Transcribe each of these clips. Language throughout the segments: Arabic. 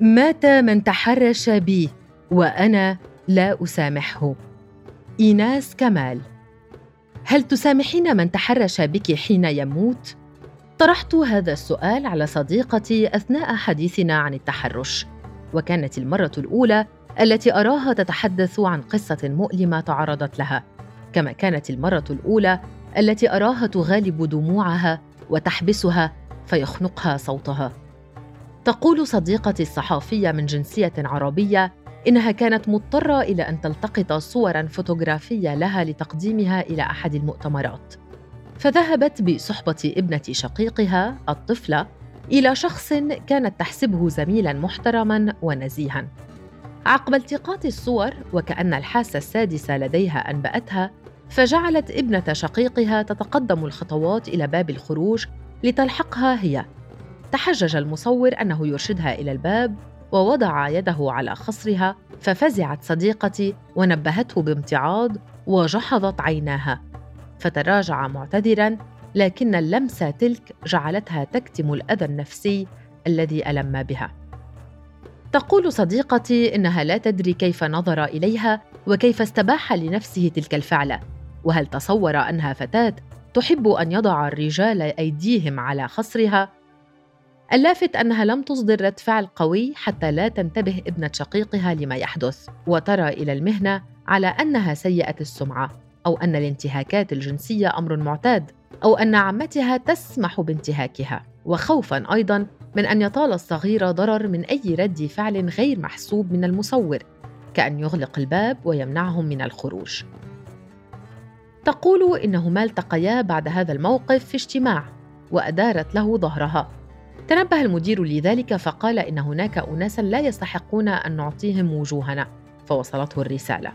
مات من تحرش بي وأنا لا أسامحه. إيناس كمال. هل تسامحين من تحرش بك حين يموت؟ طرحت هذا السؤال على صديقتي أثناء حديثنا عن التحرش وكانت المرة الأولى التي أراها تتحدث عن قصة مؤلمة تعرضت لها كما كانت المرة الأولى التي أراها تغالب دموعها وتحبسها فيخنقها صوتها. تقول صديقتي الصحافية من جنسية عربية إنها كانت مضطرة إلى أن تلتقط صورا فوتوغرافية لها لتقديمها إلى أحد المؤتمرات. فذهبت بصحبة ابنة شقيقها الطفلة إلى شخص كانت تحسبه زميلا محترما ونزيها. عقب التقاط الصور وكأن الحاسة السادسة لديها أنبأتها فجعلت ابنة شقيقها تتقدم الخطوات إلى باب الخروج لتلحقها هي. تحجج المصور أنه يرشدها إلى الباب ووضع يده على خصرها ففزعت صديقتي ونبهته بامتعاض وجحظت عيناها. فتراجع معتذرا لكن اللمسه تلك جعلتها تكتم الأذى النفسي الذي ألم بها. تقول صديقتي إنها لا تدري كيف نظر إليها وكيف استباح لنفسه تلك الفعلة. وهل تصور أنها فتاة تحب أن يضع الرجال أيديهم على خصرها؟ اللافت أنها لم تصدر رد فعل قوي حتى لا تنتبه ابنة شقيقها لما يحدث وترى إلى المهنة على أنها سيئه السمعة أو أن الانتهاكات الجنسية أمر معتاد أو أن عمتها تسمح بانتهاكها. وخوفا أيضا من أن يطال الصغير ضرر من أي رد فعل غير محسوب من المصور كأن يغلق الباب ويمنعهم من الخروج. تقول انهما التقيا بعد هذا الموقف في اجتماع وأدارت له ظهرها. تنبه المدير لذلك فقال إن هناك اناسا لا يستحقون أن نعطيهم وجوهنا فوصلته الرسالة.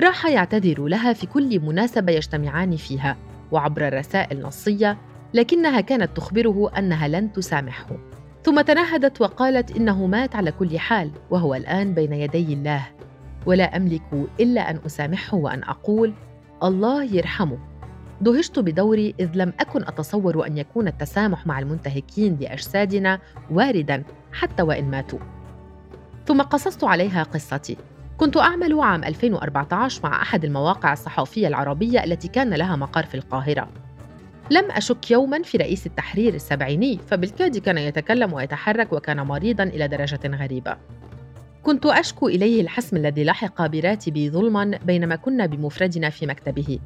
راح يعتذر لها في كل مناسبة يجتمعان فيها وعبر رسائل نصية لكنها كانت تخبره أنها لن تسامحه. ثم تنهدت وقالت إنه مات على كل حال وهو الآن بين يدي الله. ولا أملك إلا أن أسامحه وأن أقول الله يرحمه. دهشت بدوري إذ لم أكن أتصور أن يكون التسامح مع المنتهكين لأجسادنا واردا حتى وإن ماتوا. ثم قصصت عليها قصتي. كنت أعمل عام 2014 مع أحد المواقع الصحفية العربية التي كان لها مقر في القاهرة. لم أشك يوما في رئيس التحرير السبعيني فبالكاد كان يتكلم ويتحرك وكان مريضا إلى درجة غريبة. كنت أشكو إليه الحسم الذي لحق براتبي ظلما بينما كنا بمفردنا في مكتبه.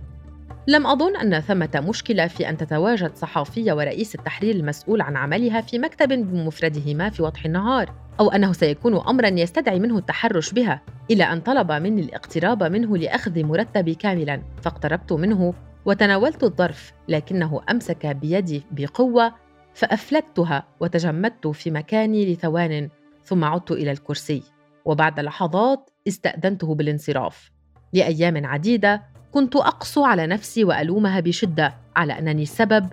لم أظن أن ثمة مشكلة في أن تتواجد صحافية ورئيس التحرير المسؤول عن عملها في مكتب بمفردهما في وضح النهار أو أنه سيكون أمرا يستدعي منه التحرش بها إلى أن طلب مني الاقتراب منه لأخذ مرتبي كاملا فاقتربت منه وتناولت الظرف لكنه أمسك بيدي بقوة فأفلتها وتجمدت في مكاني لثوان ثم عدت إلى الكرسي وبعد لحظات استأذنته بالانصراف. لأيام عديدة كنت اقسو على نفسي وألومها بشدة على أنني السبب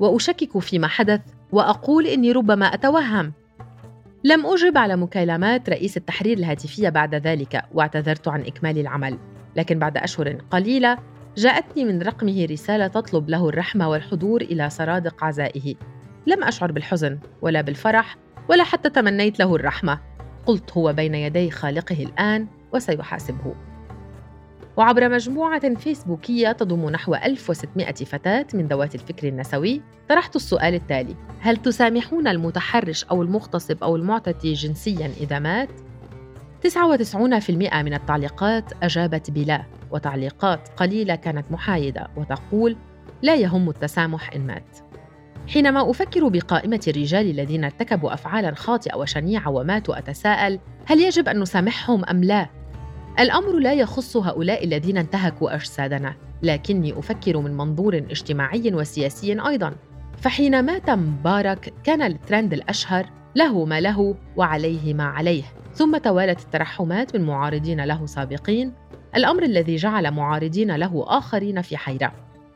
وأشكك فيما حدث وأقول إني ربما أتوهم. لم أجب على مكالمات رئيس التحرير الهاتفية بعد ذلك واعتذرت عن إكمال العمل. لكن بعد أشهر قليلة جاءتني من رقمه رسالة تطلب له الرحمة والحضور إلى سرادق عزائه. لم أشعر بالحزن ولا بالفرح ولا حتى تمنيت له الرحمة. قلت هو بين يدي خالقه الآن وسيحاسبه. وعبر مجموعة فيسبوكية تضم نحو 1600 فتاة من ذوات الفكر النسوي طرحت السؤال التالي هل تسامحون المتحرش أو المغتصب أو المعتدي جنسيا إذا مات؟ 99% من التعليقات أجابت بلا وتعليقات قليلة كانت محايدة وتقول لا يهم التسامح إن مات حينما أفكر بقائمة الرجال الذين ارتكبوا أفعالا خاطئة وشنيعة وماتوا أتساءل هل يجب أن نسامحهم أم لا؟ الأمر لا يخص هؤلاء الذين انتهكوا أجسادنا لكني أفكر من منظور اجتماعي وسياسي أيضا. فحين مات مبارك كان الترند الأشهر له ما له وعليه ما عليه. ثم توالت الترحمات من معارضين له سابقين. الأمر الذي جعل معارضين له آخرين في حيرة.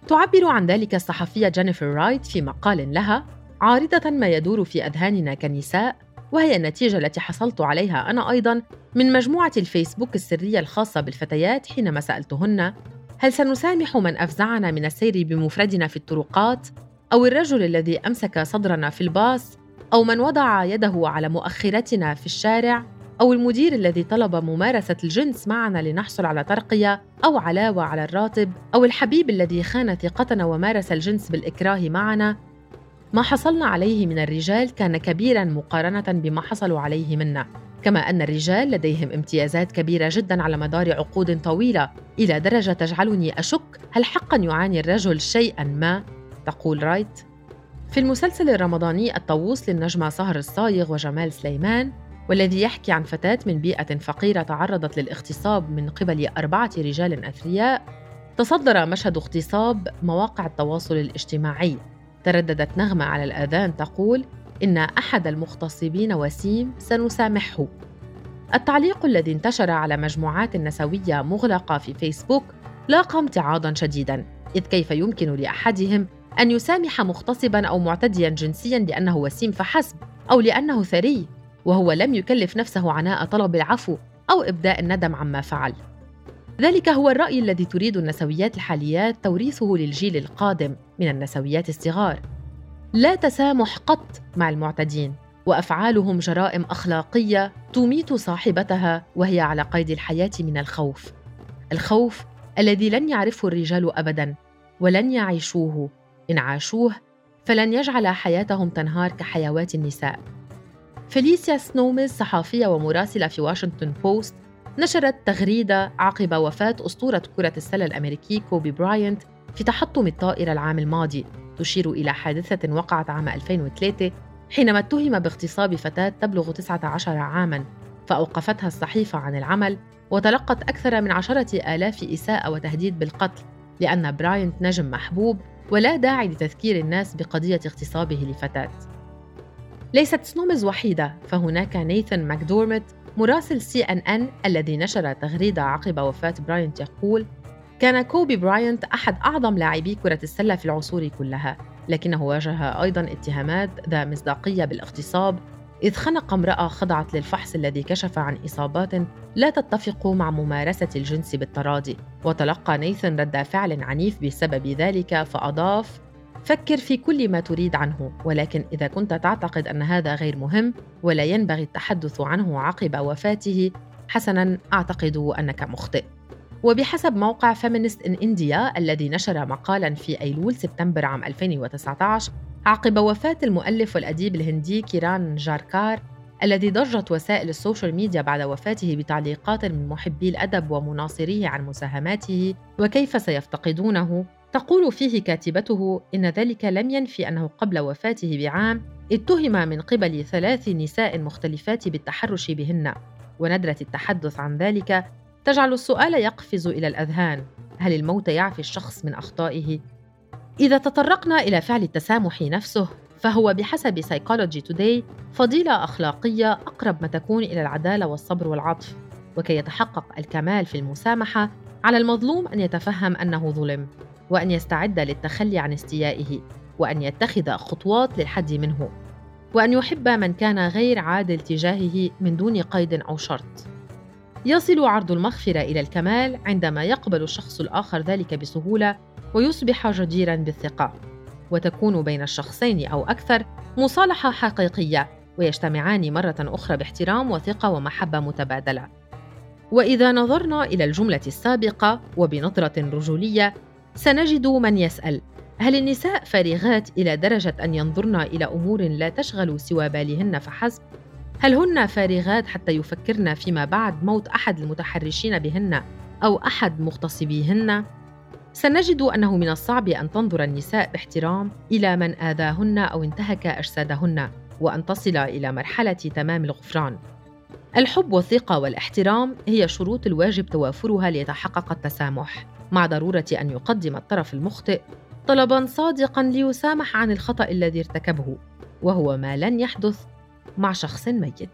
تعبر عن ذلك الصحفية جينيفر رايت في مقال لها عارضة ما يدور في أذهاننا كنساء وهي النتيجة التي حصلت عليها أنا أيضا من مجموعة الفيسبوك السرية الخاصة بالفتيات حينما سألتهن هل سنسامح من أفزعنا من السير بمفردنا في الطرقات أو الرجل الذي أمسك صدرنا في الباص أو من وضع يده على مؤخرتنا في الشارع أو المدير الذي طلب ممارسة الجنس معنا لنحصل على ترقية أو علاوة على الراتب أو الحبيب الذي خان ثقتنا ومارس الجنس بالإكراه معنا ما حصلنا عليه من الرجال كان كبيرا مقارنة بما حصلوا عليه منا. كما أن الرجال لديهم امتيازات كبيرة جدا على مدار عقود طويلة. إلى درجة تجعلني أشك هل حقا يعاني الرجل شيئا ما؟ تقول رايت. في المسلسل الرمضاني الطاووس للنجمة سهر الصايغ وجمال سليمان والذي يحكي عن فتاة من بيئة فقيرة تعرضت للاغتصاب من قبل أربعة رجال أثرياء تصدر مشهد اغتصاب مواقع التواصل الاجتماعي. ترددت نغمة على الآذان تقول إن أحد المغتصبين وسيم سنسامحه. التعليق الذي انتشر على مجموعات نسوية مغلقة في فيسبوك لاقى امتعاضا شديدا إذ كيف يمكن لأحدهم أن يسامح مغتصبا أو معتديا جنسيا لأنه وسيم فحسب أو لأنه ثري وهو لم يكلف نفسه عناء طلب العفو أو إبداء الندم عما فعل. ذلك هو الرأي الذي تريد النسويات الحاليات توريثه للجيل القادم من النسويات الصغار. لا تسامح قط مع المعتدين وأفعالهم جرائم أخلاقية تميت صاحبتها وهي على قيد الحياة من الخوف. الخوف الذي لن يعرفه الرجال ابدا ولن يعيشوه. إن عاشوه فلن يجعل حياتهم تنهار كحيوات النساء. فيليسيا سونميز صحافيه ومراسلة في واشنطن بوست نشرت تغريدة عقب وفاة أسطورة كرة السلة الأمريكي كوبي براينت في تحطم الطائرة العام الماضي تشير إلى حادثة وقعت عام 2003 حينما اتهم باغتصاب فتاة تبلغ 19 عاماً فأوقفتها الصحيفة عن العمل وتلقت أكثر من عشرة آلاف إساءة وتهديد بالقتل لأن براينت نجم محبوب ولا داعي لتذكير الناس بقضية اغتصابه لفتاة. ليست سونميز وحيدة فهناك نيثن ماكديرموت مراسل سي إن إن الذي نشر تغريدة عقب وفاة براينت يقول كان كوبي براينت أحد أعظم لاعبي كرة السلة في العصور كلها لكنه واجه أيضا اتهامات ذات مصداقية بالاغتصاب إذ خنق امرأة خضعت للفحص الذي كشف عن إصابات لا تتفق مع ممارسة الجنس بالتراضي وتلقى نيثن رد فعل عنيف بسبب ذلك فأضاف فكر في كل ما تريد عنه ولكن إذا كنت تعتقد أن هذا غير مهم ولا ينبغي التحدث عنه عقب وفاته حسنا أعتقد أنك مخطئ. وبحسب موقع فيمينست إن إنديا الذي نشر مقالا في أيلول سبتمبر عام 2019 عقب وفاة المؤلف والأديب الهندي كيران ناجاركار الذي ضجت وسائل السوشيال ميديا بعد وفاته بتعليقات من محبي الأدب ومناصريه عن مساهماته وكيف سيفتقدونه؟ تقول فيه كاتبته إن ذلك لم ينفي أنه قبل وفاته بعام اتهم من قبل ثلاث نساء مختلفات بالتحرش بهن. وندرة التحدث عن ذلك تجعل السؤال يقفز إلى الأذهان. هل الموت يعفي الشخص من أخطائه؟ إذا تطرقنا إلى فعل التسامح نفسه فهو بحسب سايكولوجي توداي فضيلة أخلاقية أقرب ما تكون إلى العدالة والصبر والعطف. وكي يتحقق الكمال في المسامحة على المظلوم أن يتفهم أنه ظلم. وأن يستعد للتخلي عن استيائه وأن يتخذ خطوات للحد منه وأن يحب من كان غير عادل تجاهه من دون قيد أو شرط. يصل عرض المغفرة إلى الكمال عندما يقبل الشخص الآخر ذلك بسهولة ويصبح جديرا بالثقة. وتكون بين الشخصين أو أكثر مصالحة حقيقية ويجتمعان مرة أخرى باحترام وثقة ومحبة متبادلة. وإذا نظرنا إلى الجملة السابقة وبنظرة رجولية سنجد من يسأل هل النساء فارغات إلى درجة أن ينظرن إلى أمور لا تشغل سوى بالهن فحسب؟ هل هن فارغات حتى يفكرن فيما بعد موت أحد المتحرشين بهن أو أحد مغتصبيهن؟ سنجد أنه من الصعب أن تنظر النساء باحترام إلى من آذاهن أو انتهك أجسادهن وأن تصل إلى مرحلة تمام الغفران. الحب والثقة والاحترام هي شروط الواجب توافرها ليتحقق التسامح. مع ضرورة أن يقدم الطرف المخطئ طلبا صادقا ليسامح عن الخطأ الذي ارتكبه وهو ما لن يحدث مع شخص ميت.